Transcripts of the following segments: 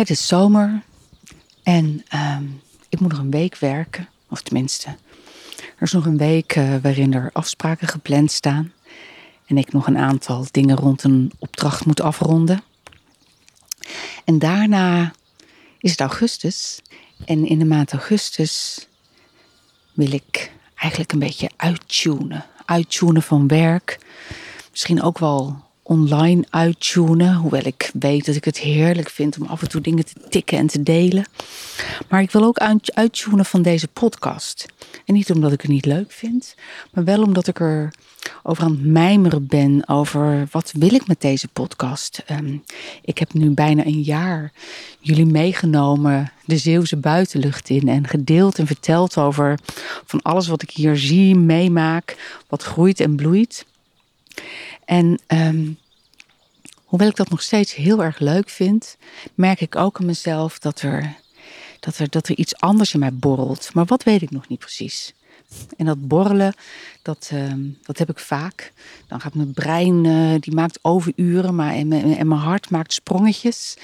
Het is zomer en ehm, ik moet nog een week werken. Of tenminste, er is nog een week uh, waarin er afspraken gepland staan. En ik nog een aantal dingen rond een opdracht moet afronden. En daarna is het augustus. En in de maand augustus wil ik eigenlijk een beetje uittunen. Uittunen van werk. Misschien ook wel online uittunen. Hoewel ik weet dat ik het heerlijk vind om af en toe dingen te tikken en te delen. Maar ik wil ook uittunen van deze podcast. En niet omdat ik het niet leuk vind, maar wel omdat ik er over aan het mijmeren ben over wat wil ik met deze podcast. Um, ik heb nu bijna een jaar jullie meegenomen de Zeeuwse buitenlucht in en gedeeld en verteld over van alles wat ik hier zie, meemaak, wat groeit en bloeit. En um, hoewel ik dat nog steeds heel erg leuk vind, merk ik ook aan mezelf dat er, dat er, dat er iets anders in mij borrelt. Maar wat weet ik nog niet precies. En dat borrelen, dat, uh, dat heb ik vaak. Dan gaat mijn brein, uh, die maakt overuren, maar en mijn, en mijn hart maakt sprongetjes.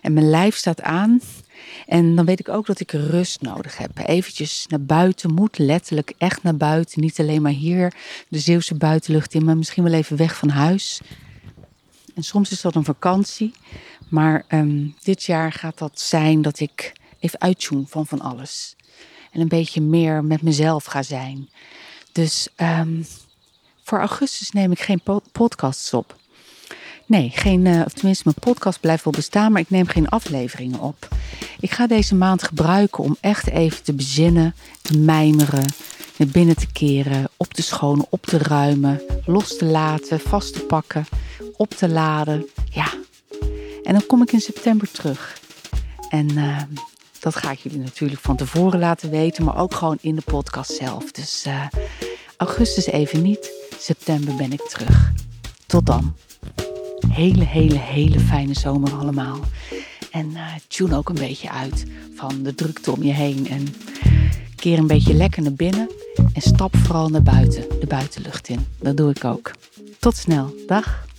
En mijn lijf staat aan. En dan weet ik ook dat ik rust nodig heb. Eventjes naar buiten moet, letterlijk echt naar buiten. Niet alleen maar hier de Zeeuwse buitenlucht in, maar misschien wel even weg van huis. En soms is dat een vakantie. Maar um, dit jaar gaat dat zijn dat ik even uitzoom van van alles. En een beetje meer met mezelf ga zijn. Dus um, voor augustus neem ik geen podcasts op. Nee, geen, uh, of tenminste mijn podcast blijft wel bestaan, maar ik neem geen afleveringen op. Ik ga deze maand gebruiken om echt even te bezinnen, te mijmeren, naar binnen te keren, op te schonen, op te ruimen, los te laten, vast te pakken, op te laden. Ja, en dan kom ik in september terug. En uh, dat ga ik jullie natuurlijk van tevoren laten weten, maar ook gewoon in de podcast zelf. Dus uh, augustus even niet, september ben ik terug. Tot dan. Hele, hele, hele fijne zomer allemaal. En uh, tune ook een beetje uit van de drukte om je heen. En keer een beetje lekker naar binnen. En stap vooral naar buiten, de buitenlucht in. Dat doe ik ook. Tot snel. Dag.